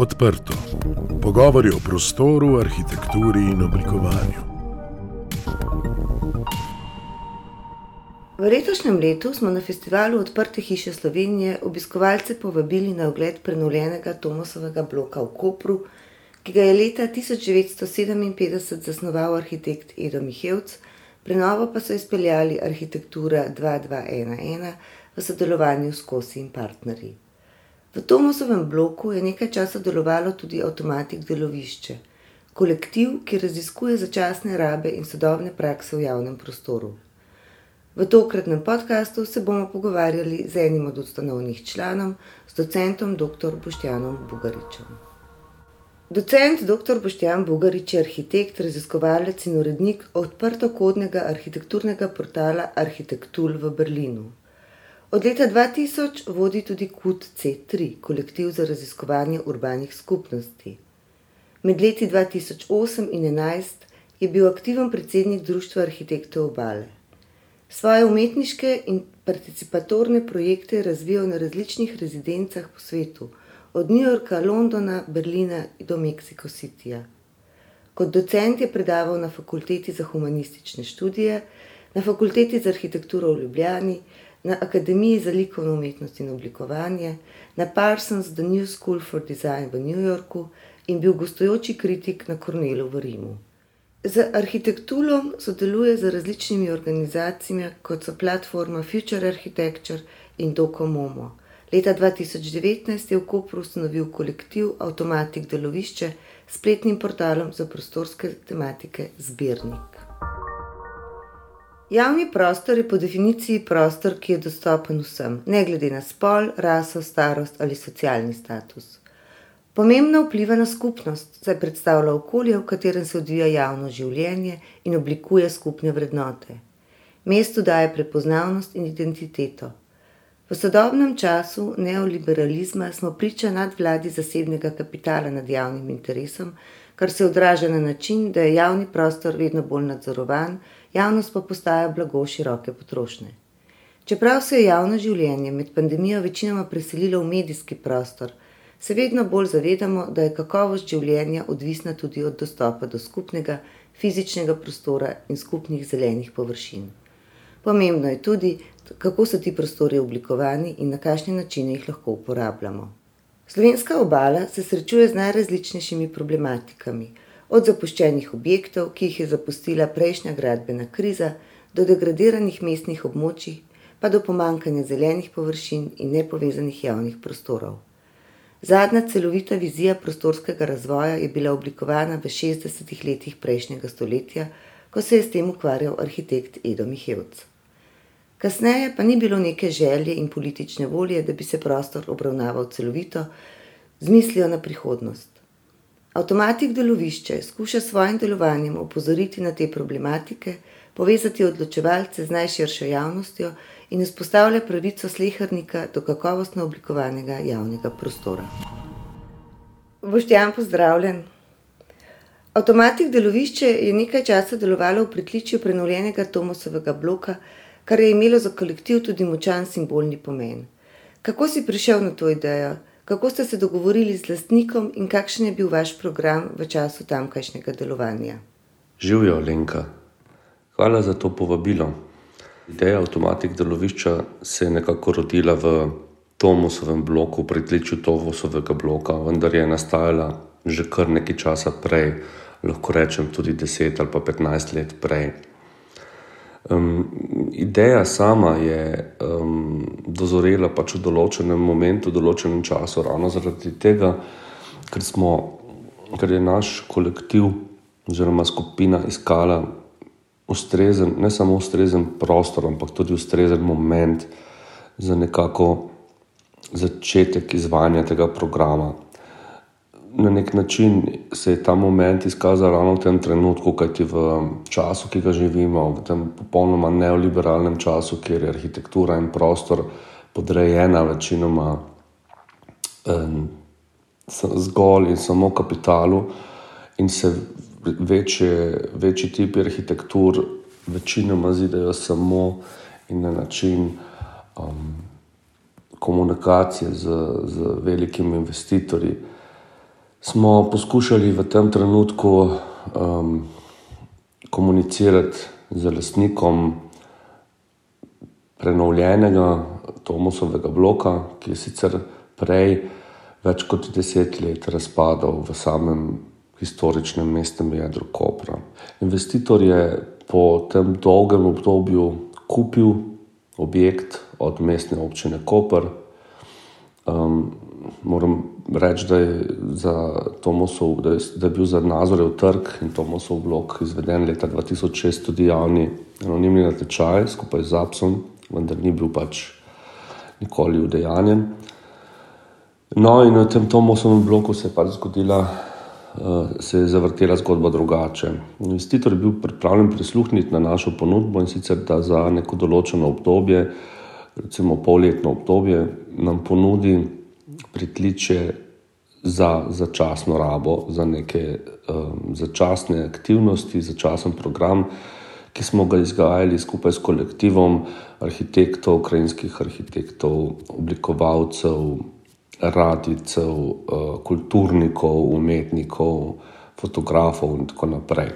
Odprto. Pogovori o prostoru, arhitekturi in oblikovanju. V letošnjem letu smo na festivalu Odprte hiše Slovenije obiskovalce povabili na ogled prenovljenega Tomosovega bloka v Kopru, ki ga je leta 1957 zasnoval arhitekt Edo Mihevc, prenovo pa so izpeljali Arhitektura 2211 v sodelovanju s Kosi in partnerji. V Tomosovem bloku je nekaj časa delovalo tudi Automatik delovišče, kolektiv, ki raziskuje začasne rabe in sodobne prakse v javnem prostoru. V tokratnem podkastu se bomo pogovarjali z enim od ustanovnih članov, s docentom dr. Boštjanom Bugaričem. Docent dr. Boštjan Bugarič je arhitekt, raziskovalec in urednik odprtokodnega arhitekturnega portala Arhitektul v Berlinu. Od leta 2000 vodi tudi KUT C3, kolektiv za raziskovanje urbanih skupnosti. Med leti 2008 in 2011 je bil aktiven predsednik Društva arhitektov obale. Svoje umetniške in participatorne projekte je razvijal na različnih rezidencah po svetu, od New Yorka, Londona, Berlina do Mexico Cityja. Kot docent je predaval na Fakulteti za humanistične študije, na Fakulteti za arhitekturo v Ljubljani, na Akademiji za likovno umetnost in oblikovanje, na Parsons The New School for Design v New Yorku in bil gostujoči kritik na Cornelu v Rimu. Z arhitekturo sodeluje z različnimi organizacijami, kot so platforma Future Architecture in Docomomo. Leta 2019 je v Kopru ustanovil kolektiv Automatik delovišče s spletnim portalom za prostorske tematike Zbirnik. Javni prostor je po definiciji prostor, ki je dostopen vsem, ne glede na spol, raso, starost ali socialni status. Pomembno vpliva na skupnost, saj predstavlja okolje, v katerem se odvija javno življenje in oblikuje skupne vrednote. Mestu daje prepoznavnost in identiteto. V sodobnem času neoliberalizma smo priča nadvladi zasebnega kapitala nad javnim interesom, kar se odraža na način, da je javni prostor vedno bolj nadzorovan, javnost pa postaja blago široke potrošnje. Čeprav se je javno življenje med pandemijo večinoma preselilo v medijski prostor, se vedno bolj zavedamo, da je kakovost življenja odvisna tudi od dostopa do skupnega fizičnega prostora in skupnih zelenih površin. Pomembno je tudi, kako so ti prostori oblikovani in na kakšne načine jih lahko uporabljamo. Slovenska obala se srečuje z najrazličnejšimi problematikami, od zapuščenih objektov, ki jih je zapustila prejšnja gradbena kriza, do degradiranih mestnih območij, pa do pomankanja zelenih površin in nepovezanih javnih prostorov. Zadnja celovita vizija prostorskega razvoja je bila oblikovana v 60-ih letih prejšnjega stoletja, ko se je s tem ukvarjal arhitekt Edo Mihevc. Kasneje pa ni bilo neke želje in politične volje, da bi se prostor obravnaval celovito, z mislijo na prihodnost. Avtomatik delovišče skuša s svojim delovanjem opozoriti na te problematike, povezati odločevalce z najširšo javnostjo in izpostavlja pravico slehernika do kakovostno oblikovanega javnega prostora. Boštjan, pozdravljen. Avtomatik delovišče je nekaj časa delovalo v pritličju prenovljenega Tomosovega bloka, kar je imelo za kolektiv tudi močan simbolni pomen. Kako si prišel na to idejo, kako ste se dogovorili z lastnikom in kakšen je bil vaš program v času tamkajšnjega delovanja? Živijo, Lenka. Hvala za to povabilo. Ideja avtomatik delovišča se je nekako rodila v Tomosovem bloku, pri tliču Tomosovega bloka, vendar je nastajala že kar nekaj časa prej, lahko rečem tudi 10 ali pa 15 let prej. Um, ideja sama je um, dozorela pač v določenem momentu, v določenem času, ravno zaradi tega, ker, smo, ker je naš kolektiv oziroma skupina iskala ustrezen, ne samo ustrezen prostor, ampak tudi ustrezen moment za nekako začetek izvajanja tega programa. Na nek način se je ta moment izkazal ravno v tem trenutku, kajti v času, ki ga živimo, v tem popolnoma neoliberalnem času, kjer je arhitektura in prostor podrejena večinoma eh, zgolj in samo kapitalu, in se večje, večji tipi arhitektur večinoma zidajo samo in na način um, komunikacije z, z velikimi investitorji. Smo poskušali v tem trenutku um, komunicirati z lastnikom prenovljenega Tomosovega bloka, ki je sicer prej več kot deset let razpadal v samem historičnem mestnem jedru Kopra. Investitor je po tem dolgem obdobju kupil objekt od mestne občine Koper. Um, moram reči, da je, Tomosov, da je, da je bil za Nazorev trg in Tomosov blok izveden leta 2006 tudi javni anonimni natečaj skupaj z Apsom, vendar ni bil pač nikoli udejanjen. No, in na tem Tomosovem bloku se je pač zgodila, uh, se je zavrtela zgodba drugače. Investitor je bil pripravljen prisluhniti na našo ponudbo in sicer da za neko določeno obdobje, recimo polletno obdobje, nam ponudi pritliče za začasno rabo, za neke um, začasne aktivnosti, začasen program, ki smo ga izgajali skupaj s kolektivom arhitektov, ukrajinskih arhitektov, oblikovalcev, radicev, uh, kulturnikov, umetnikov, fotografov in tako naprej.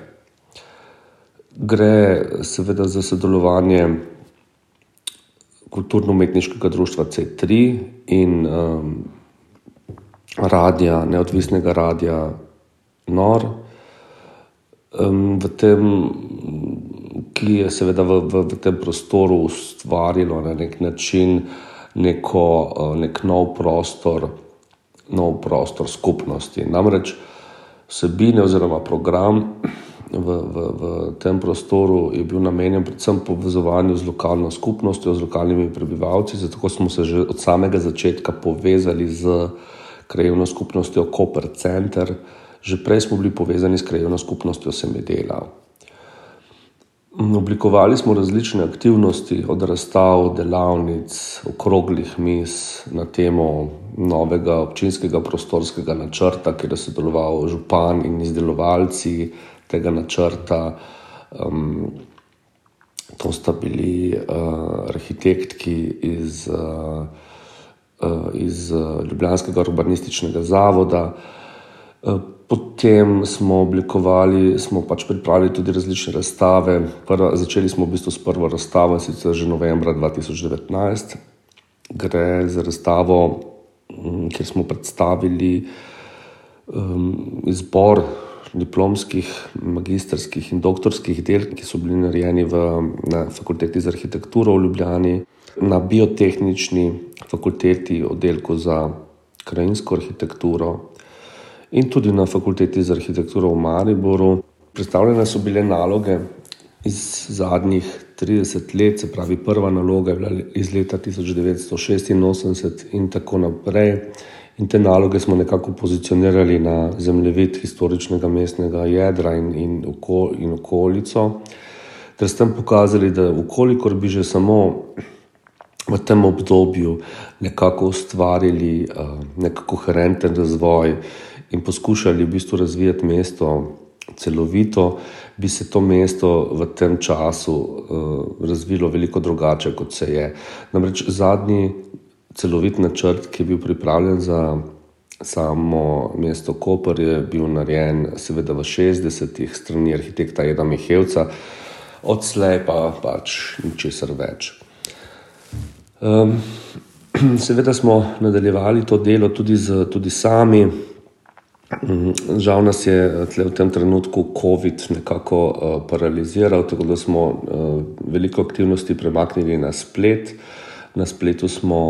Gre seveda za sodelovanje kulturno-umetniškega društva C3 in um, radia, neodvisnega radia Nor, um, v tem, ki je seveda v, v, v tem prostoru ustvarilo na nek način neko, uh, nek nov prostor, nov prostor skupnosti. Namreč vsebine oziroma program. V, v, v tem prostoru je bil namenjen predvsem povezovanju z lokalno skupnostjo, z lokalnimi prebivalci. Zato smo se že od samega začetka povezali z uh, krajevno skupnostjo Koper Center, že prej smo bili povezani s krajevno skupnostjo Semedela. Oblikovali smo različne aktivnosti, od razstav, delavnic, okroglih mis na temo novega občinskega prostorskega načrta, kjer je sodeloval župan in izdelovalci tega načrta. Um, to sta bili uh, arhitektki iz uh, iz eh, Ljubljanskega urbanističnega zavoda. Eh, potem smo oblikovali, smo pač pripravili tudi različne razstave. Prva, začeli smo v bistvu s prvo razstavo, sicer že novembra 2019. Gre za razstavo, mm, kjer smo predstavili um, izbor diplomskih, magistrskih in doktorskih del, ki so bili narejeni v, na fakulteti za arhitekturo v Ljubljani na biotehnični fakulteti oddelku za krajinsko arhitekturo in tudi na fakulteti za arhitekturo v Mariboru. Predstavljene so bile naloge iz zadnjih 30 let, se pravi, prva naloga je bila iz leta 1986 in tako naprej. In te naloge smo nekako pozicionirali na zemljevid historičnega mestnega jedra in, in, oko, in okolico, ter s tem pokazali, da, ukolikor bi že samo v tem obdobju nekako ustvarili uh, nek koherenten razvoj in poskušali v bistvu razvijati mesto celovito, bi se to mesto v tem času uh, razvilo veliko drugače, kot se je. Namreč zadnji celovit načrt, ki je bil pripravljen za samo mesto Koper, je bil narejen seveda v 60-ih strani arhitekta Eda Mihevca, odslej pa pač ničesar več. Um, seveda smo nadaljevali to delo tudi, z, tudi sami. Um, žal nas je v tem trenutku COVID nekako uh, paraliziral, tako da smo uh, veliko aktivnosti premaknili na splet. Na spletu smo,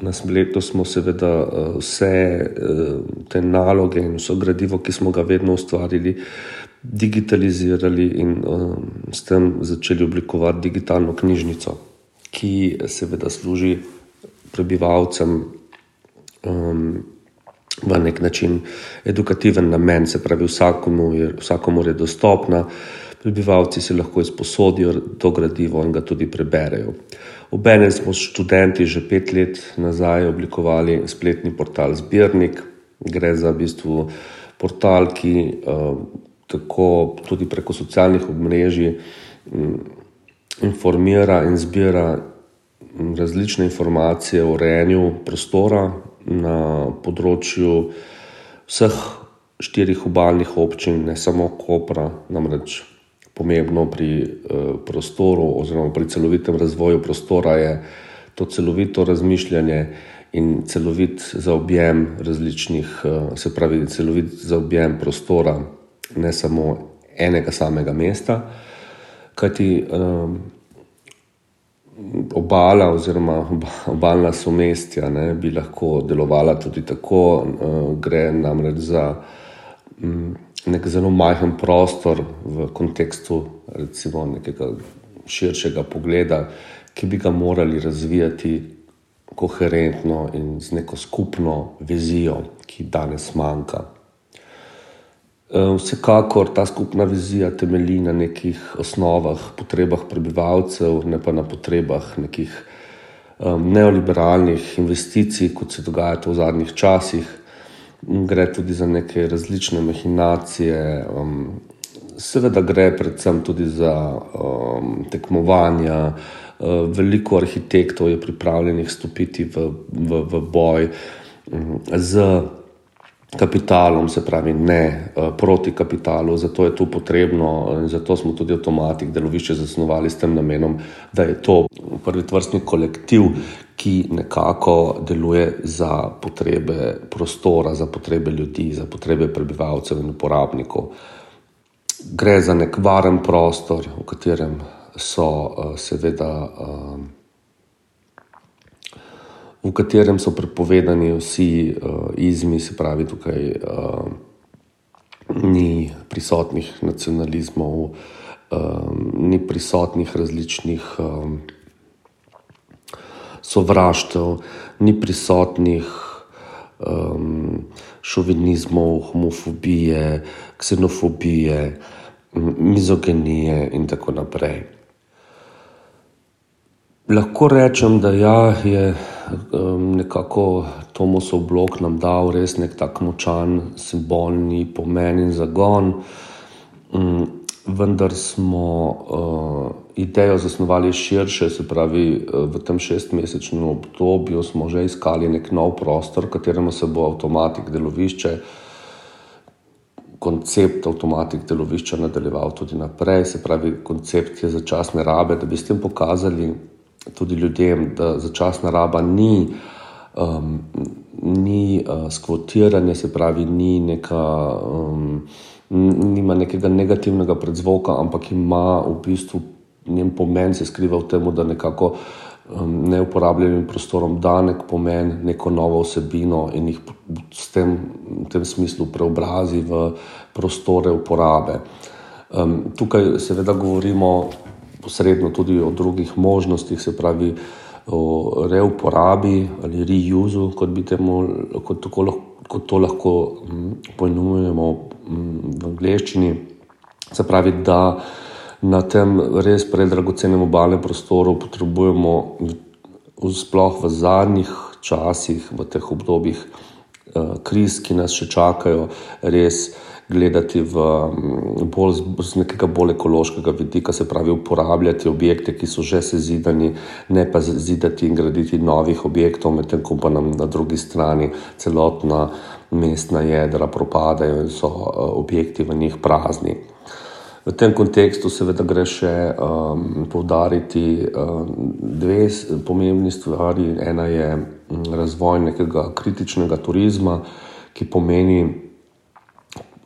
na spletu smo seveda uh, vse uh, te naloge in vso gradivo, ki smo ga vedno ustvarili, digitalizirali in uh, s tem začeli oblikovati digitalno knjižnico ki seveda služi prebivalcem um, v nek način edukativen namen, se pravi, vsakomu je, vsakomu je dostopna, prebivalci si lahko izposodijo to gradivo in ga tudi preberejo. Obene smo študenti že pet let nazaj oblikovali spletni portal Zbirnik. Gre za v bistvu portal, ki uh, tako tudi preko socialnih omrežij um, informira in zbira različne informacije o urejanju prostora na področju vseh štirih obaljnih občin, ne samo Kopra, namreč pomembno pri uh, prostoru oziroma pri celovitem razvoju prostora je to celovito razmišljanje in celovit zaobjem različnih, uh, se pravi, celovit zaobjem prostora, ne samo enega samega mesta. Kajti um, obala oziroma obaljna somestja ne, bi lahko delovala tudi tako, uh, gre namreč za um, nek zelo majhen prostor v kontekstu recimo, nekega širšega pogleda, ki bi ga morali razvijati koherentno in z neko skupno vizijo, ki danes manjka. Eh, vsekakor ta skupna vizija temelji na nekih osnovah, potrebah prebivalcev, ne pa na potrebah nekih um, neoliberalnih investicij, kot se dogaja v zadnjih časih. Gre tudi za neke različne mehinacije, seveda gre predvsem tudi za tekmovanja. Uh, veliko arhitektov je pripravljenih stopiti v, v, v boj z kapitalom, se pravi, ne uh, proti kapitalu. Zato je to potrebno in zato smo tudi avtomatik delovišče zasnovali s tem namenom, da je to prvi vrstni kolektiv, ki nekako deluje za potrebe prostora, za potrebe ljudi, za potrebe prebivalcev in uporabnikov. Gre za nek varen prostor, v katerem so uh, seveda. V katerem so prepovedani vsi uh, izmi, se pravi, tukaj uh, ni prisotnih nacionalizmov, uh, ni prisotnih različnih um, sovraštev, ni prisotnih um, šovinizmov, homofobije, ksenofobije, mizogenije in tako naprej. Lahko rečem, da ja, je nekako Tomosov blok nam dal res nek tak močan simbolni pomen in zagon. Vendar smo uh, idejo zasnovali širše, se pravi, uh, v tem šestmesečnem obdobju smo že iskali nek nov prostor, v katerem se bo avtomatik delovišče. Koncept avtomatik delovišča nadaljeval tudi naprej, se pravi, koncept je začasne rabe, da bi s tem pokazali, tudi ljudem, da začasna raba ni, um, ni uh, skvotiranje, se pravi, ni neka, um, nima nekega negativnega predzvoka, ampak ima v bistvu njen pomen se skriva v tem, da nekako um, neuporabljenim prostorom da nek pomen, neko novo vsebino in jih s tem, v tem smislu preobrazi v prostore uporabe. Um, tukaj seveda govorimo posredno tudi o drugih možnostih, se pravi o reuporabi ali reuzu, kot, kot, kot to lahko mm, poimenujemo mm, v angleščini. Se pravi, da na tem res predragocenem obalnem prostoru potrebujemo, sploh v zadnjih časih, v teh obdobjih eh, kriz, ki nas še čakajo, res gledati v, mm, bolj, z nekega bolj ekološkega vidika, se pravi, uporabljati objekte, ki so že sezidani, ne pa zidati in graditi novih objektov, medtem ko pa nam na drugi strani celotna mestna jedra propadajo in so uh, objekti v njih prazni. V tem kontekstu seveda gre še um, poudariti um, dve pomembni stvari. Ena je mm, razvoj nekega kritičnega turizma, ki pomeni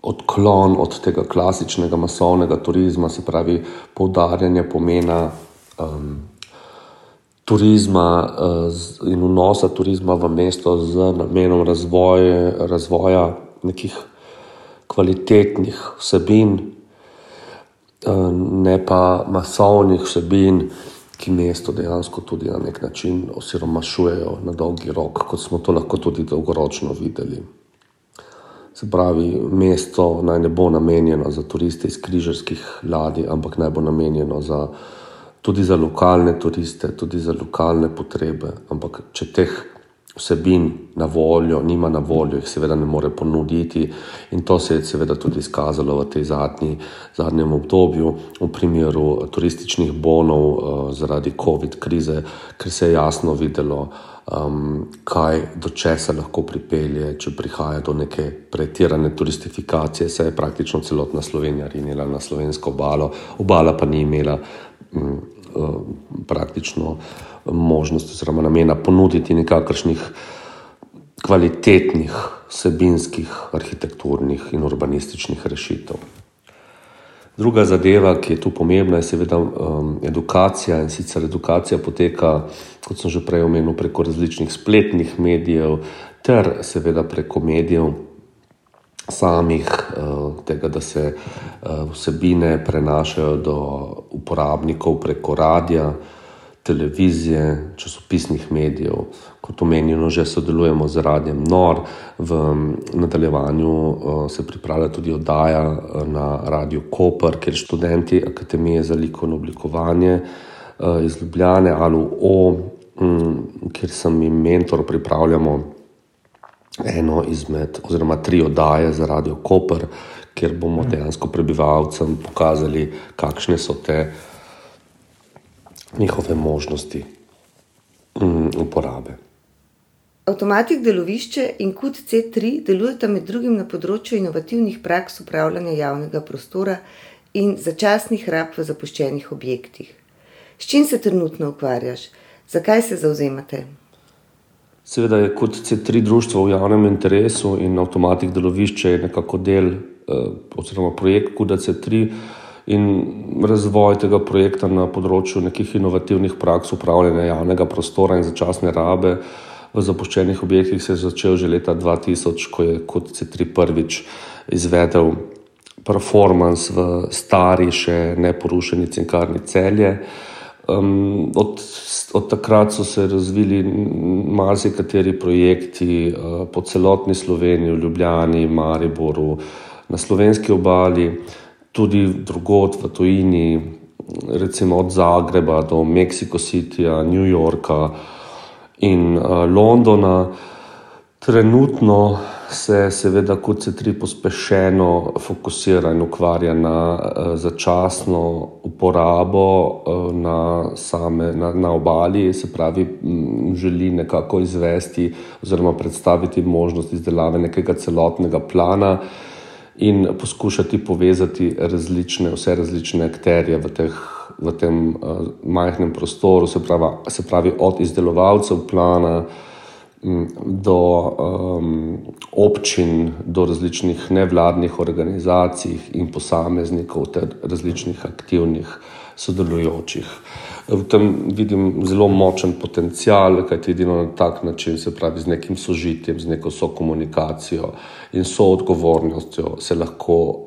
odklon od tega klasičnega masovnega turizma, se pravi poudarjanje pomena um, turizma uh, in vnosa turizma v mesto z namenom razvoje, razvoja nekih kvalitetnih vsebin, uh, ne pa masovnih vsebin. Ki mesto dejansko tudi na nek način osiromašujejo na dolgi rok, kot smo to lahko tudi dolgoročno videli. Se pravi, mesto naj ne bo namenjeno za turiste iz križarskih ladij, ampak naj bo namenjeno za, tudi za lokalne turiste, tudi za lokalne potrebe. Ampak če teh vsebin na voljo, nima na voljo, jih seveda ne more ponuditi. In to se je seveda tudi izkazalo v tej zadnji, zadnjem obdobju, v primeru turističnih bonov uh, zaradi COVID krize, ker se je jasno videlo, um, kaj do česa lahko pripelje, če prihaja do neke pretirane turistifikacije. Se je praktično celotna Slovenija rinila na slovensko obalo, obala pa ni imela um, praktično možnosti oziroma namena ponuditi nekakršnih kvalitetnih, vsebinskih, arhitekturnih in urbanističnih rešitev. Druga zadeva, ki je tu pomembna, je seveda um, edukacija in sicer edukacija poteka, kot sem že prej omenil, preko različnih spletnih medijev, ter seveda preko medijev samih, uh, tega, da se uh, vsebine prenašajo do uporabnikov preko radia, televizije, časopisnih medijev. Kot omenjeno, že sodelujemo z Radijem Nor, v nadaljevanju uh, se pripravlja tudi oddaja na Radio Koper, kjer študenti Akademije za likovno oblikovanje iz Ljubljane ali O, um, kjer sem jim mentor, pripravljamo eno izmed, oziroma tri oddaje za Radio Koper, kjer bomo dejansko prebivalcem pokazali, kakšne so te njihove možnosti um, uporabe. Avtomatik delovišče in KUD C3 delujeta med drugim na področju inovativnih praks upravljanja javnega prostora in začasnih rab v zapuščenih objektih. S čim se trenutno ukvarjaš, zakaj se zauzemate? Seveda je KUD C3 društvo v javnem interesu in avtomatik delovišče je nekako del eh, oziroma projekt KUD C3 in razvoj tega projekta na področju nekih inovativnih praks upravljanja javnega prostora in začasne rabe v zapuščenih objektih se je začel že leta 2000, ko je kot C3 prvič izvedel performance v stari, še neporušeni cinkarni celje. Um, od, od takrat so se razvili marsikateri projekti uh, po celotni Sloveniji, v Ljubljani, Mariboru, na slovenski obali tudi drugot v tujini, recimo od Zagreba do Mexico Cityja, New Yorka in uh, Londona. Trenutno se seveda kot se tri pospešeno fokusira in ukvarja na uh, začasno uporabo uh, na, same, na, na obali, se pravi, želi nekako izvesti oziroma predstaviti možnost izdelave nekega celotnega plana, uh, in poskušati povezati različne, vse različne akterje v, teh, v tem uh, majhnem prostoru, se pravi, se pravi od izdelovalcev plana um, do um, občin, do različnih nevladnih organizacij in posameznikov ter različnih aktivnih sodelujočih. V tem vidim zelo močen potencial, kajti edino na tak način, se pravi z nekim sožitjem, z neko sokomunikacijo in soodgovornostjo, se lahko uh,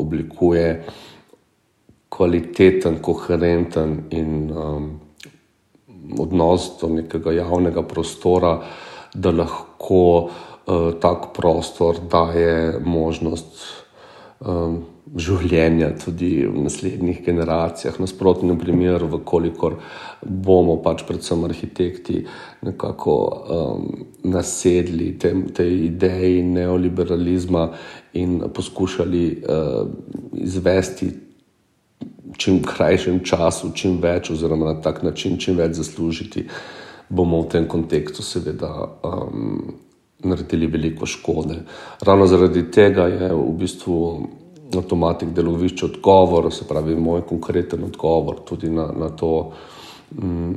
oblikuje kvaliteten, koherenten in um, odnos do nekega javnega prostora, da lahko uh, tak prostor daje možnost. Um, življenja tudi v naslednjih generacijah. Nasprotno, primer, vkolikor bomo pač predvsem arhitekti nekako um, nasedli tej te ideji neoliberalizma in poskušali uh, izvesti. Čim krajšem času, čim več, oziroma na tak način, čim več zaslužiti, bomo v tem kontekstu, seveda, um, naredili veliko škode. Ravno zaradi tega je v bistvu avtomatik delovišče odgovor, se pravi, moj konkreten odgovor tudi na, na, to, mm,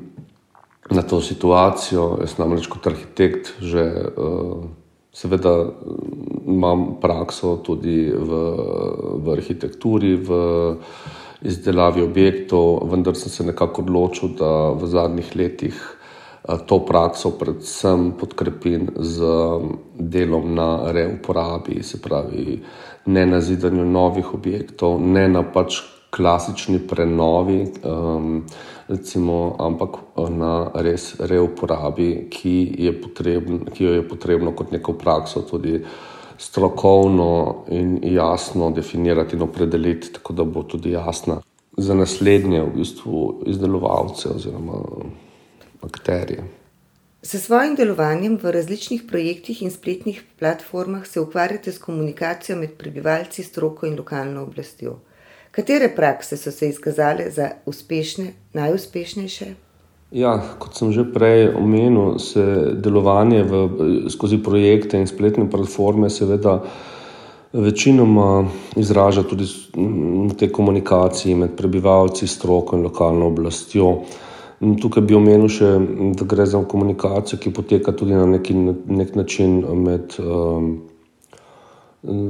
na to situacijo. Jaz namreč kot arhitekt že uh, seveda imam prakso tudi v, v arhitekturi, v izdelavi objektov, vendar sem se nekako odločil, da v zadnjih letih to prakso predvsem podkrepim z delom na reuporabi, se pravi, ne na zidanju novih objektov, ne na pač klasični prenovi, um, recimo, ampak na res reuporabi, ki, ki jo je potrebno kot neko prakso tudi strokovno in jasno definirati in opredeliti, tako da bo tudi jasna. Za naslednje v bistvu izdelovalce oziroma akterje. S svojim delovanjem v različnih projektih in spletnih platformah se ukvarjate s komunikacijo med prebivalci, stroko in lokalno oblastjo. Katere prakse so se izkazale za uspešne, najuspešnejše? Ja, kot sem že prej omenil, se delovanje v, skozi projekte in spletne platforme seveda večinoma izraža tudi v tej komunikaciji med prebivalci, stroko in lokalno oblastjo. Tukaj bi omenil še, da gre za komunikacijo, ki poteka tudi na neki, nek način med um,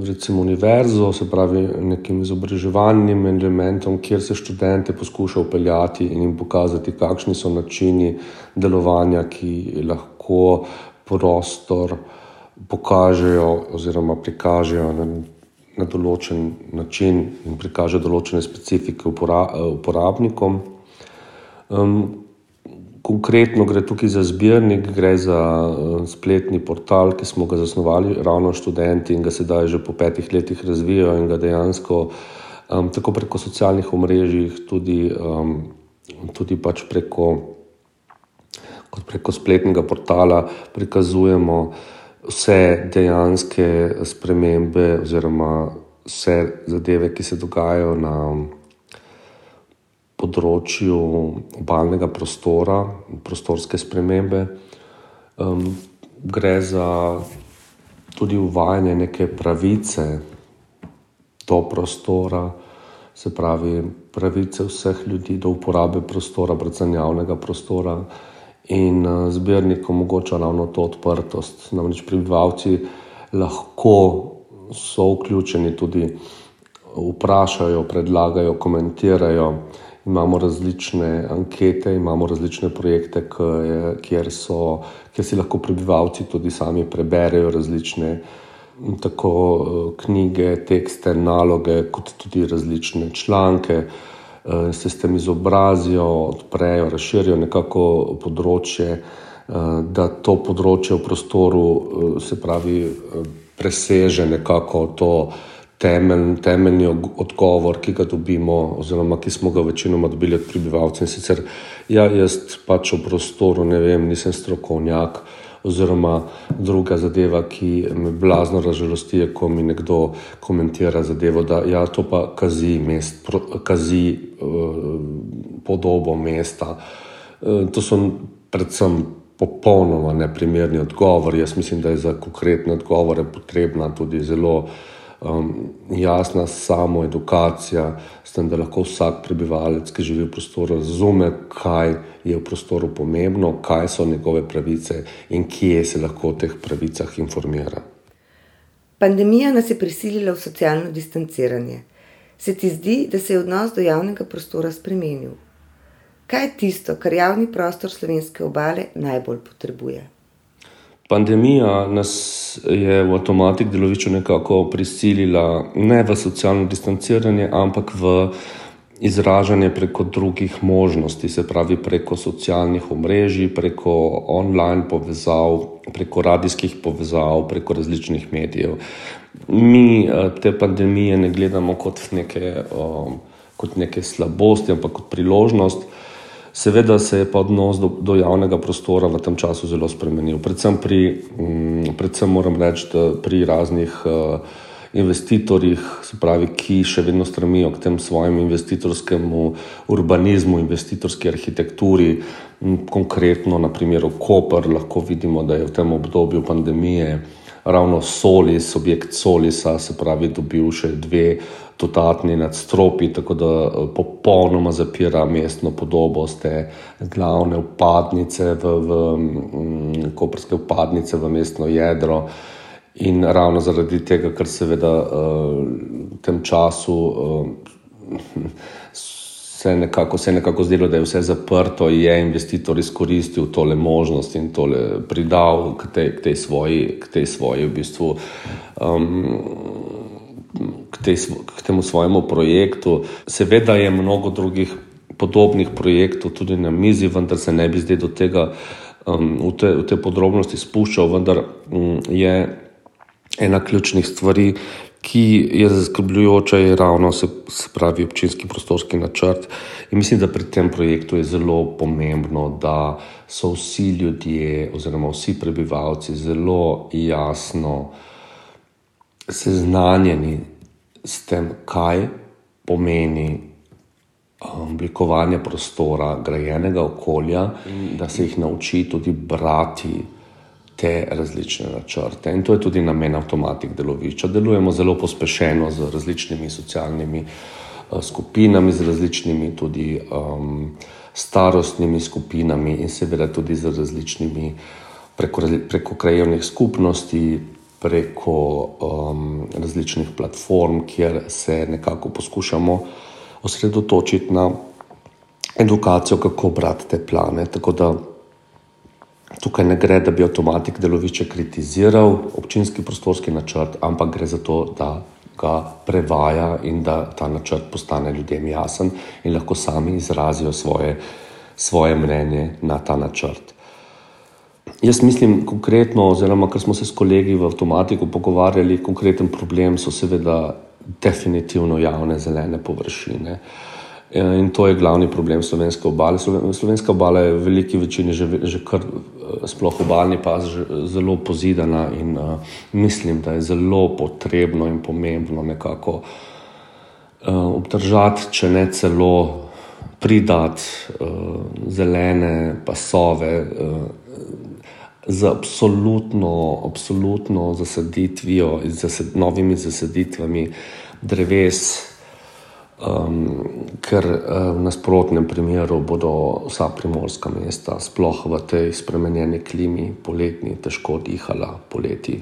recimo univerzo, se pravi nekim izobraževalnim elementom, kjer se študente poskuša upeljati in jim pokazati, kakšni so načini delovanja, ki lahko prostor pokažejo oziroma prikažejo na, na določen način in prikažejo določene specifike uporabnikom. Um, Konkretno gre tukaj za zbirnik, gre za uh, spletni portal, ki smo ga zasnovali ravno študenti in ga sedaj že po petih letih razvijajo in ga dejansko um, tako preko socialnih omrežij, tudi, um, tudi pač preko, preko spletnega portala prikazujemo vse dejanske spremembe oziroma vse zadeve, ki se dogajajo na področju obalnega prostora, prostorske spremembe. Um, gre za tudi uvajanje neke pravice do prostora, se pravi, pravice vseh ljudi do uporabe prostora, predvsem javnega prostora. In uh, zbirnik omogoča ravno to odprtost. Namreč prebivalci lahko so vključeni tudi, vprašajo, predlagajo, komentirajo imamo različne ankete, imamo različne projekte, kjer, so, kjer si lahko prebivalci tudi sami preberejo različne tako eh, knjige, tekste, naloge, kot tudi različne članke. Eh, se s tem izobrazijo, odprejo, razširijo nekako področje, eh, da to področje v prostoru, se pravi, preseže nekako to temelj, temeljni odgovor, ki ga dobimo, oziroma ki smo ga večinoma dobili od prebivalcev. Sicer ja, jaz pač v prostoru ne vem, nisem strokovnjak. Oziroma, druga zadeva, ki me blazno razžalosti, je, ko mi nekdo komentira zadevo, da ja, to pa kazi, mest, kazi uh, podobo mesta. Uh, to so predvsem popolnoma neprimerni odgovori. Jaz mislim, da je za konkretne odgovore potrebna tudi zelo uh, um, jasna samo edukacija, s tem, da lahko vsak prebivalec, ki živi v prostoru, razume, kaj je v prostoru pomembno, kaj so njegove pravice in kje se lahko o teh pravicah informira. Pandemija nas je prisilila v socialno distanciranje. Se ti zdi, da se je odnos do javnega prostora spremenil? Kaj je tisto, kar javni prostor slovenske obale najbolj potrebuje? Pandemija nas je v avtomatik deloviču nekako prisilila ne v socialno distanciranje, ampak v izražanje preko drugih možnosti, se pravi preko socialnih omrežij, preko online povezav, preko radijskih povezav, preko različnih medijev. Mi eh, te pandemije ne gledamo kot neke, kot neke slabosti, ampak kot priložnost. Seveda se je pa odnos do, do javnega prostora v tem času zelo spremenil. Predvsem, pri, um, predvsem moram reči, da pri raznih uh, investitorjih, pravi, ki še vedno stremijo k tem svojim investitorskemu urbanizmu, investitorski arhitekturi, konkretno na primeru Koper, lahko vidimo, da je v tem obdobju pandemije ravno Solis, objekt Solisa, se pravi, dobil še dve dodatni nadstropi, tako da eh, popolnoma zapira mestno podobo z te glavne upadnice, v, v, v mm, koperske upadnice v mestno jedro. In ravno zaradi tega, ker seveda uh, v tem času uh, se, nekako, se je nekako zdelo, da je vse zaprto, je investitor izkoristil tole možnost in tole pridal k tej, k tej svoji, k tej svoji v bistvu. Um, k, tej, k temu svojemu projektu. Seveda je mnogo drugih podobnih projektov tudi na mizi, vendar se ne bi zdaj do tega um, v, te, v te podrobnosti spuščal. Vendar um, je ena ključnih stvari, ki je zaskrbljujoča, je ravno se, se pravi občinski prostorski načrt. In mislim, da pri tem projektu je zelo pomembno, da so vsi ljudje oziroma vsi prebivalci zelo jasno seznanjeni s tem, kaj pomeni oblikovanja prostora, grajenega okolja, in da se jih nauči tudi brati te različne načrte. In to je tudi namen avtomatik delovišča. Delujemo zelo pospešeno z različnimi socialnimi uh, skupinami, z različnimi tudi um, starostnimi skupinami in seveda tudi z različnimi preko, preko krajevnih skupnosti, preko um, različnih platform, kjer se nekako poskušamo osredotočiti na edukacijo, kako brati te plane. Tako da tukaj ne gre, da bi avtomatik delovišče kritiziral občinski prostorski načrt, ampak gre za to, da ga prevaja in da ta načrt postane ljudem jasen in lahko sami izrazijo svoje, svoje mnenje na ta načrt. Jaz mislim konkretno, oziroma ker smo se s kolegi v avtomatiku pogovarjali, konkreten problem so seveda definitivno javne zelene površine. In to je glavni problem slovenske obale. Slovenska obala je v veliki večini že, že kar sploh obalni pas zelo pozidana in uh, mislim, da je zelo potrebno in pomembno nekako uh, obdržati, če ne celo pridati uh, zelene pasove uh, z absolutno, absolutno zasaditvijo, z zased, novimi zasaditvami dreves um, ker uh, v nasprotnem primeru bodo vsa primorska mesta, sploh v tej spremenjeni klimi, poletni, težko dihala poleti.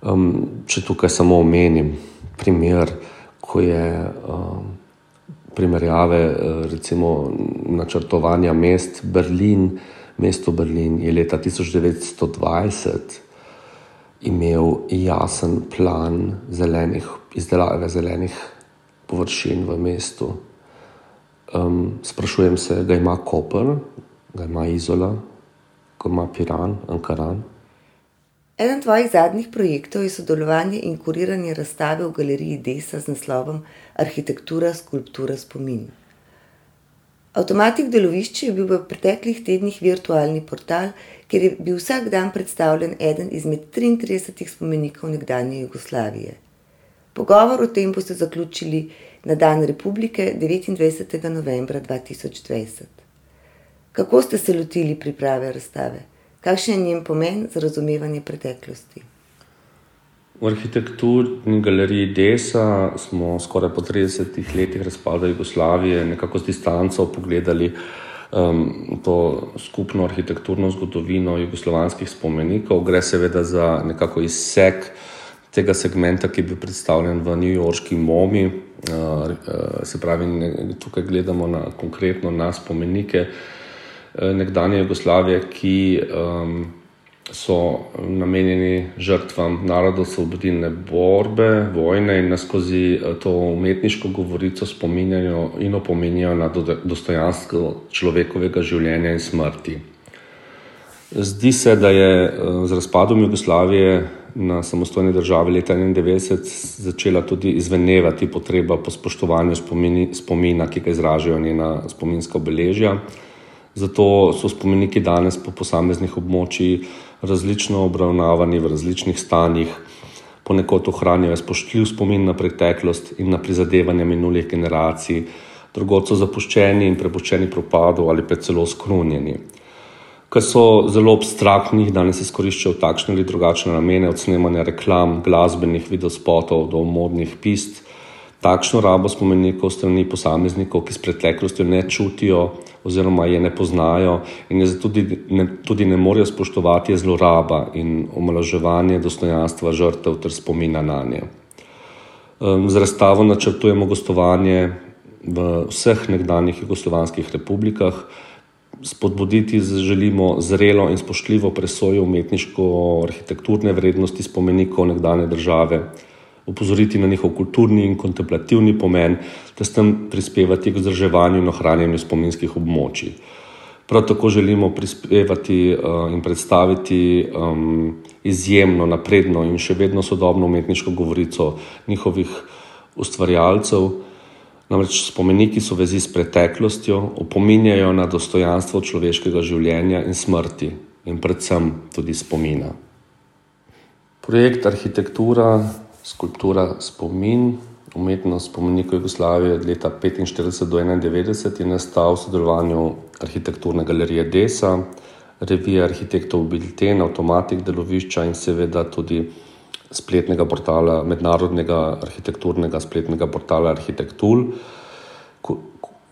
Um, če tukaj samo omenim primer, ko je um, primerjave, uh, recimo načrtovanja mest Berlin, mesto Berlin je leta 1920 imel jasen plan zelenih, izdelave zelenih površin v mestu. Um, sprašujem se, da ima Koper, da ima Izola, da ima Piran, Ankaran. Eden tvojih zadnjih projektov je sodelovanje in kuriranje razstave v galeriji Desa z naslovom Arhitektura, skulptura, spomin. Avtomatik delovišče je bil v preteklih tednih virtualni portal, kjer je bil vsak dan predstavljen eden izmed 33 spomenikov nekdanje Jugoslavije. Pogovor o tem boste zaključili na Dan Republike 29. novembra 2020. Kako ste se lotili priprave razstave? Kakšen je njen pomen za razumevanje preteklosti? V arhitekturni galeriji Desa smo skoraj po 30 letih razpada Jugoslavije nekako z distanco pogledali um, to skupno arhitekturno zgodovino jugoslovanskih spomenikov. Gre seveda za nekako izsek tega segmenta, ki je bil predstavljen v New Yorkski MOMI. Uh, uh, se pravi, tukaj gledamo na, konkretno na spomenike uh, nekdanje Jugoslavije, ki um, so namenjeni žrtvam narodno-osvobodilne borbe, vojne in nas skozi to umetniško govorico spominjajo in opominjajo na dostojanstvo človekovega življenja in smrti. Zdi se, da je z razpadom Jugoslavije na samostojni državi leta 1991 začela tudi izvenevati potreba po spoštovanju spomini, spomina, ki ga izražajo njena spominska obeležja. Zato so spomeniki danes po posameznih območjih različno obravnavani v različnih stanjih, ponekod ohranjajo spoštljiv spomin na preteklost in na prizadevanja minulih generacij, drugot so zapuščeni in prepuščeni propadu ali pa celo skrunjeni ki so zelo abstraktni, danes izkoriščajo takšne ali drugačne namene, od snemanja reklam, glasbenih videospotov do modnih pist. Takšno rabo spomenikov strani posameznikov, ki s preteklostjo ne čutijo oziroma je ne poznajo in je tudi ne, tudi ne morejo spoštovati, je zloraba in omalaževanje dostojanstva žrtev ter spomina na nje. Z razstavo načrtujemo gostovanje v vseh nekdanjih jugoslovanskih republikah, spodbuditi želimo zrelo in spoštljivo presojo umetniško-arhitekturne vrednosti spomenikov nekdanje države, upozoriti na njihov kulturni in kontemplativni pomen, ter s tem prispevati k vzdrževanju in ohranjanju spominskih območij. Prav tako želimo prispevati uh, in predstaviti izjemno napredno in še vedno sodobno umetniško govorico njihovih ustvarjalcev. Namreč spomeniki so vezi s preteklostjo, opominjajo na dostojanstvo človeškega življenja in smrti, in predvsem tudi spomina. Projekt Arhitektura, skulptura, spomin umetnost spomenikov Jugoslavije od leta 1945 do 1991 je nastal v sodelovanju arhitekturnega galerije Desa, revije arhitektov Bilten, Automatik delovišča in seveda tudi spletnega portala, mednarodnega arhitekturnega spletnega portala Arhitektul.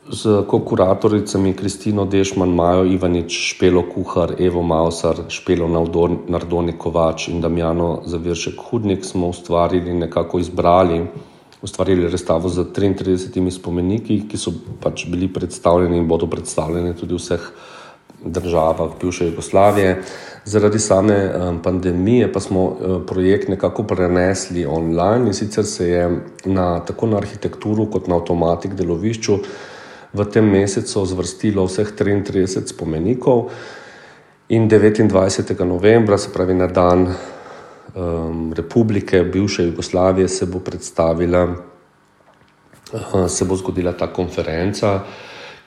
Z kuratoricami Kristino Dešman, Majo Ivanič, Špelo Kuhar, Evo Mausar, Špelo Nardoni Kovač in Damjano Zaviršek Hudnik smo ustvarili, nekako izbrali, ustvarili razstavo z 33 spomeniki, ki so pač bili predstavljeni in bodo predstavljeni tudi v vseh državah bivše Jugoslavije. Zaradi same pandemije pa smo projekt nekako prenesli online in sicer se je na, tako na arhitekturo kot na avtomatik delovišču v tem mesecu zvrstilo vseh 33 spomenikov in 29. novembra, se pravi na dan um, republike bivše Jugoslavije, se bo predstavila, uh, se bo zgodila ta konferenca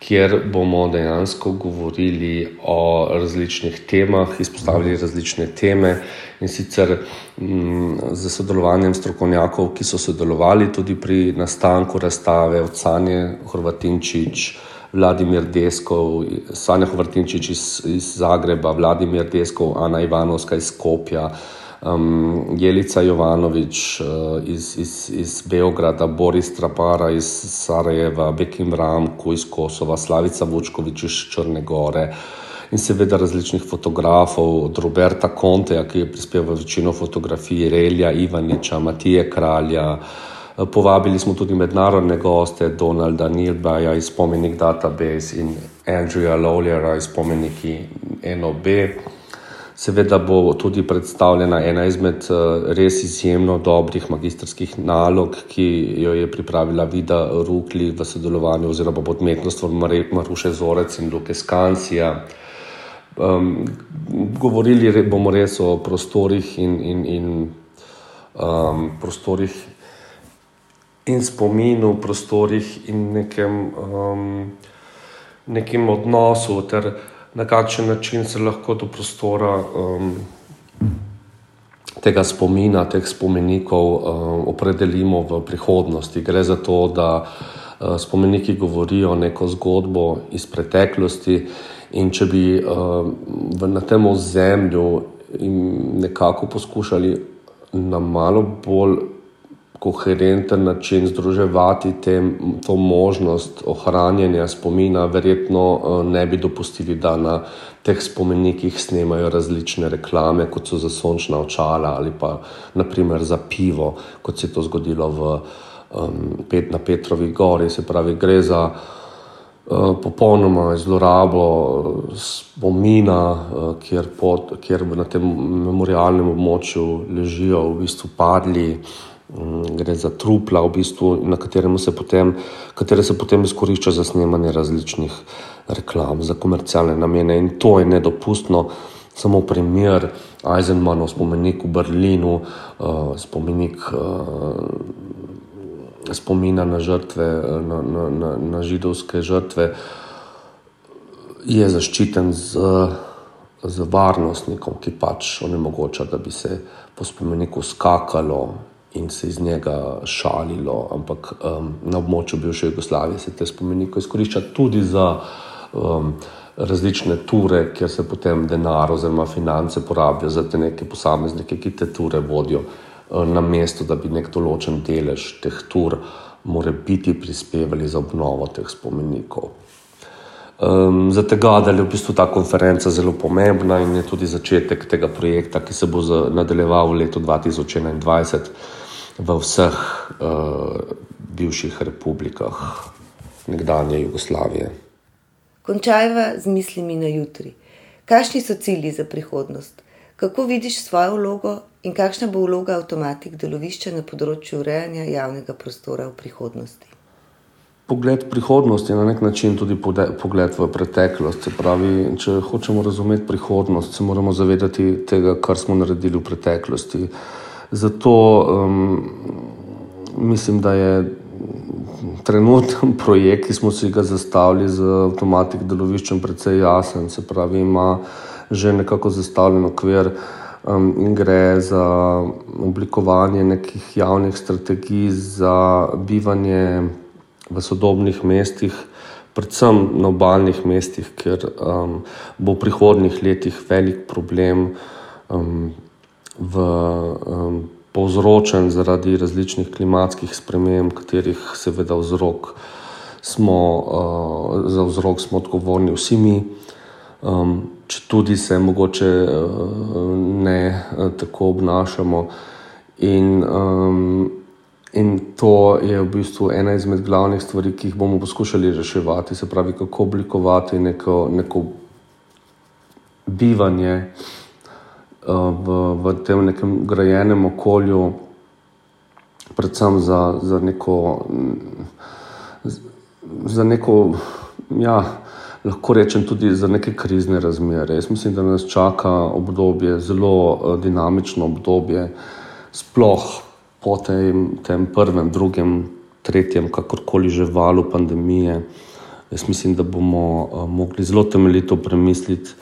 kjer bomo dejansko govorili o različnih temah, izpostavili različne teme in sicer m, z sodelovanjem strokovnjakov, ki so sodelovali tudi pri nastanku razstave, od Sanje Hrvatinčič, Vladimir Deskov, Sanja Hrvatinčič iz, iz Zagreba, Vladimir Deskov, Ana Ivanovska iz Skopja um, Jelica Jovanovič uh, iz, iz, iz Beograda, Boris Trapara iz Sarajeva, Bekim Ramko iz Kosova, Slavica Vučkovič iz Črne Gore. In seveda različnih fotografov, od Roberta Conteja, ki je prispeval večino fotografij, Relja Ivaniča, Matije Kralja. Povabili smo tudi mednarodne goste, Donalda Nilbaja iz Spomenik Database in Andrewa Lawlera iz Spomeniki NOB. Seveda bo tudi predstavljena ena izmed eh, res izjemno dobrih magistrskih nalog, ki jo je pripravila Vida Rukli v sodelovanju oziroma pod umetnostvom Maruše Zorec in Luke Skansija. Um, govorili bomo res o prostorih in, in, in um, prostorih in spominu, prostorih in nekem, um, nekem odnosu ter na kakšen način se lahko do prostora um, tega spomina, teh spomenikov um, opredelimo v prihodnosti. Gre za to, da uh, spomeniki govorijo neko zgodbo iz preteklosti in če bi uh, v, na tem ozemlju nekako poskušali na malo bolj koherenten način združevati tem, to možnost ohranjanja spomina, verjetno eh, ne bi dopustili, da na teh spomenikih snemajo različne reklame, kot so za sončna očala ali pa naprimer za pivo, kot se je to zgodilo v, um, na Petrovi gori. Se pravi, gre za uh, popolnoma zlorabo spomina, uh, kjer, pod, kjer na tem memorialnem območju ležijo v bistvu padli. Mm, gre za trupla, v bistvu, na se potem, se potem izkorišča za snemanje različnih reklam za komercialne namene. In to je nedopustno. Samo primer, Eisenmanov spomenik v Berlinu, uh, spomenik uh, spomina na žrtve, na, na, na, na židovske žrtve, je zaščiten z, z varnostnikom, ki pač onemogoča, da bi se po spomeniku skakalo, in se iz njega šalilo, ampak um, na območju bivše Jugoslavije se te spomenike izkorišča tudi za um, različne ture, kjer se potem denar oziroma finance porabijo za te neke posameznike, ki te ture vodijo um, na mesto, da bi nek določen delež teh tur more biti prispevali za obnovo teh spomenikov. Um, za tega, da je v bistvu ta konferenca zelo pomembna in je tudi začetek tega projekta, ki se bo nadaljeval v letu 2021 v vseh uh, bivših republikah nekdanje Jugoslavije. Končajva z mislimi na jutri. Kakšni so cilji za prihodnost? Kako vidiš svojo vlogo in kakšna bo vloga avtomatik delovišča na področju urejanja javnega prostora v prihodnosti? Pogled prihodnosti je na nek način tudi pogled v preteklost. Se pravi, če hočemo razumeti prihodnost, se moramo zavedati tega, kar smo naredili v preteklosti. Uh, Zato um, mislim, da je trenutni projekt, ki smo si ga zastavili z avtomatik deloviščem, precej jasen. Se pravi, ima že nekako zastavljen okvir um, in gre za oblikovanje nekih javnih strategij za bivanje v sodobnih mestih, predvsem na obaljnih mestih, ker um, bo v prihodnih letih velik problem um, v, um, povzročen zaradi različnih klimatskih sprememb, katerih seveda vzrok smo, uh, za vzrok smo odgovorni vsi mi. Um, če tudi se mogoče uh, ne uh, tako obnašamo. In, um, in to je v bistvu ena izmed glavnih stvari, ki jih bomo poskušali reševati, se pravi, kako oblikovati neko, neko bivanje uh, v, v tem nekem grajenem okolju, predvsem za, za neko. Za neko ja, lahko rečem, tudi za neke krizne razmere. Jaz mislim, da nas čaka obdobje, zelo uh, dinamično obdobje, sploh po tem, tem prvem, drugem, tretjem, kakorkoli že valu pandemije. Jaz mislim, da bomo uh, mogli zelo temeljito premisliti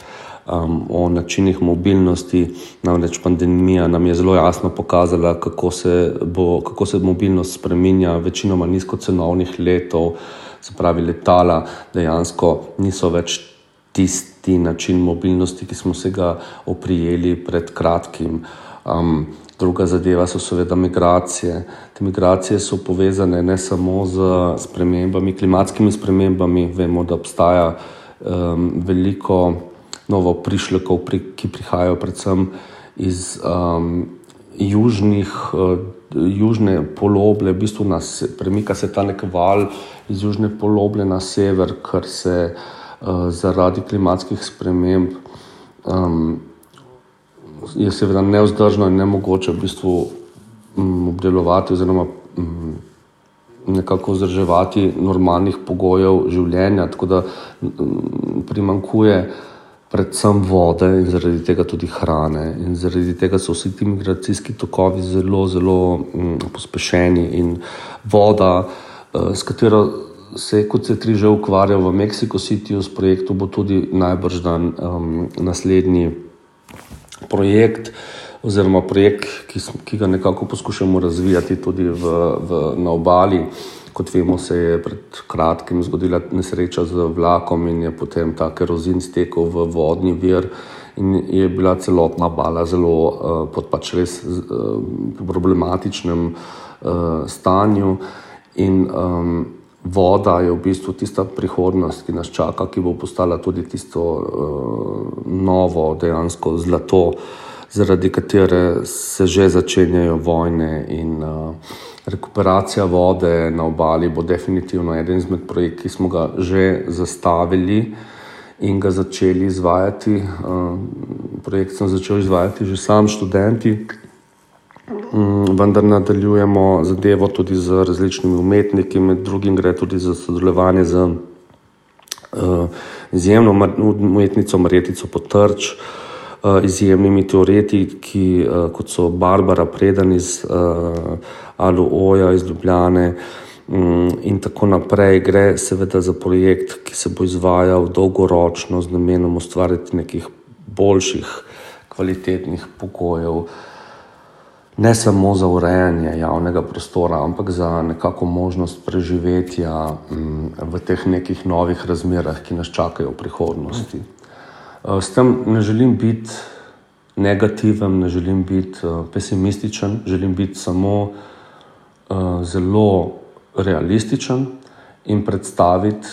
um, o načinih mobilnosti. Namreč pandemija nam je zelo jasno pokazala, kako se, bo, kako se mobilnost spremenja, večinoma nizkocenovnih letov se pravi letala, dejansko niso več tisti način mobilnosti, ki smo se ga oprijeli pred kratkim. Um, druga zadeva so seveda migracije. Te migracije so povezane ne samo z spremembami, klimatskimi spremembami. Vemo, da obstaja um, veliko novo prišlekov, pri, ki prihajajo predvsem iz um, južnih. Uh, južne poloble, v bistvu nas premika se ta nek val iz južne poloble na sever, kar se uh, zaradi klimatskih sprememb um, je seveda neozdržno in nemogoče v bistvu um, obdelovati oziroma um, nekako vzdrževati normalnih pogojev življenja, tako da um, primankuje predvsem vode in zaradi tega tudi hrane. In zaradi tega so vsi ti migracijski tokovi zelo, zelo um, pospešeni. In voda, uh, s katero se je kot se tri že ukvarjal v Mexico Cityju s projektom, bo tudi najbrž dan um, naslednji projekt. Oziroma, projekt, ki, ki ga nekako poskušamo razvijati tudi v, v, na obali. Kot vemo, se je pred kratkim zgodila nesreča z vlakom in je potem ta kerozin stekel v vodni vir. In je bila celotna bala zelo uh, pod pač res uh, problematičnem uh, stanju. In um, voda je v bistvu tista prihodnost, ki nas čaka, ki bo postala tudi tisto uh, novo, dejansko zlato, zaradi katere se že začenjajo vojne. In, uh, Rekuperacija vode na obali bo definitivno eden izmed projektov, ki smo ga že zastavili in ga začeli izvajati. Eh, projekt sem začel izvajati že sam študenti, mm, vendar nadaljujemo zadevo tudi z različnimi umetniki, med drugim gre tudi za sodelovanje z eh, izjemno umetnico Marjetico Potrč. Uh, izjemnimi teoretiki, uh, kot so Barbara Predan iz uh, Alu Oja iz Ljubljane um, in tako naprej. Gre seveda za projekt, ki se bo izvajal dolgoročno z namenom ustvariti nekih boljših, kvalitetnih pogojev. Ne samo za urejanje javnega prostora, ampak za nekako možnost preživetja um, v teh nekih novih razmerah, ki nas čakajo v prihodnosti. Uh, s tem ne želim biti negativen, ne želim biti uh, pesimističen, želim biti samo uh, zelo realističen in predstaviti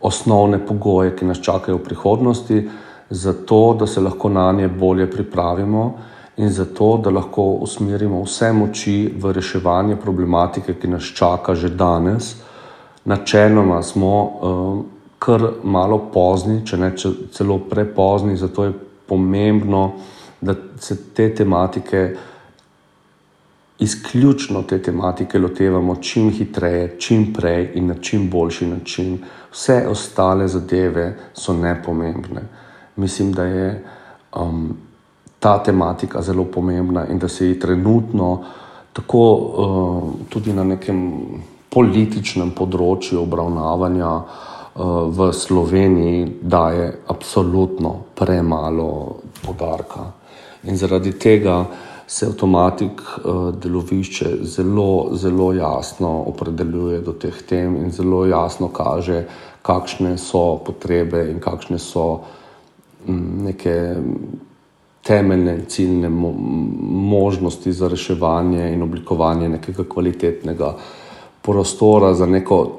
osnovne pogoje, ki nas čakajo v prihodnosti, zato da se lahko na nje bolje pripravimo in zato da lahko usmerimo vse moči v reševanje problematike, ki nas čaka že danes. Načeloma smo kar malo pozni, če ne če celo prepozni, zato je pomembno, da se te tematike izključno te tematike lotevamo čim hitreje, čim prej in na čim boljši način. Vse ostale zadeve so nepomembne. Mislim, da je um, ta tematika zelo pomembna in da se ji trenutno tako uh, tudi na nekem političnem področju obravnavanja uh, v Sloveniji daje absolutno premalo podarka. In zaradi tega se avtomatik delovišče zelo, zelo jasno opredeljuje do teh tem in zelo jasno kaže, kakšne so potrebe in kakšne so neke temeljne ciljne možnosti za reševanje in oblikovanje nekega kvalitetnega prostora za neko,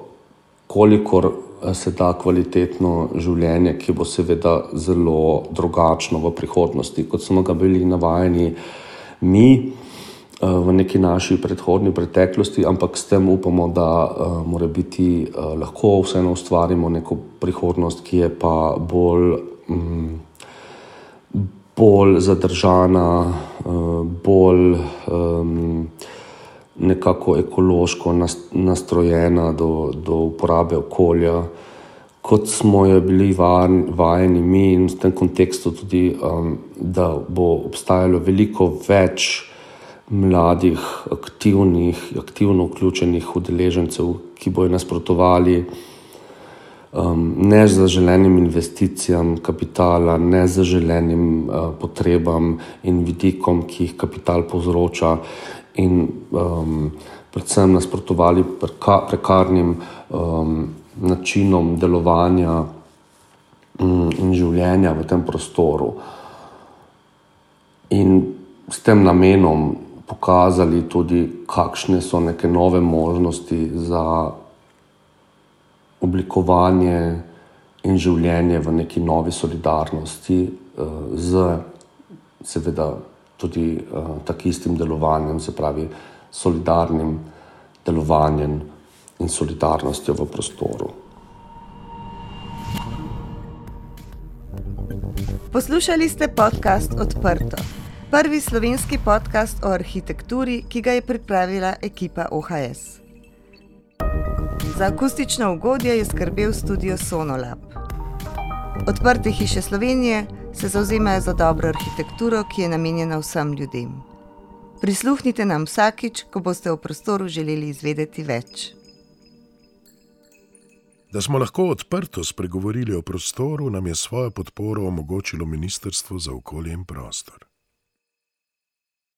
kolikor eh, se da kvalitetno življenje, ki bo seveda zelo drugačno v prihodnosti, kot smo ga bili navajeni mi eh, v neki naši predhodni preteklosti, ampak s tem upamo, da uh, mora biti lahko vseeno ustvarimo neko prihodnost, ki je pa bolj. Um, bolj zadržana, eh, bolj um, nekako ekološko nastrojena do, do uporabe okolja, kot smo jo bili vajeni mi, in v tem kontekstu tudi, um, da bo obstajalo veliko več mladih, aktivnih, aktivno vključenih udeležencev, ki bojo nasprotovali um, ne za želenim investicijam kapitala, ne za želenim uh, potrebam in vidikom, ki jih kapital povzroča, in um, predvsem nasprotovali preka, prekarnim um, načinom delovanja um, in življenja v tem prostoru. In s tem namenom pokazali tudi, kakšne so neke nove možnosti za oblikovanje in življenje v neki novi solidarnosti, eh, z seveda tudi eh, takim istim delovanjem, se pravi solidarnim delovanjem in solidarnostjo v prostoru. Poslušali ste podcast Odprto, prvi slovenski podcast o arhitekturi, ki ga je pripravila ekipa OHS. Za akustično ugodje je skrbel studio Sonolab. Odprte hiše Slovenije se zauzemajo za dobro arhitekturo, ki je namenjena vsem ljudem. Prisluhnite nam vsakič, ko boste o prostoru želeli izvedeti več. Da smo lahko odprto spregovorili o prostoru, nam je svojo podporo omogočilo Ministrstvo za okolje in prostor.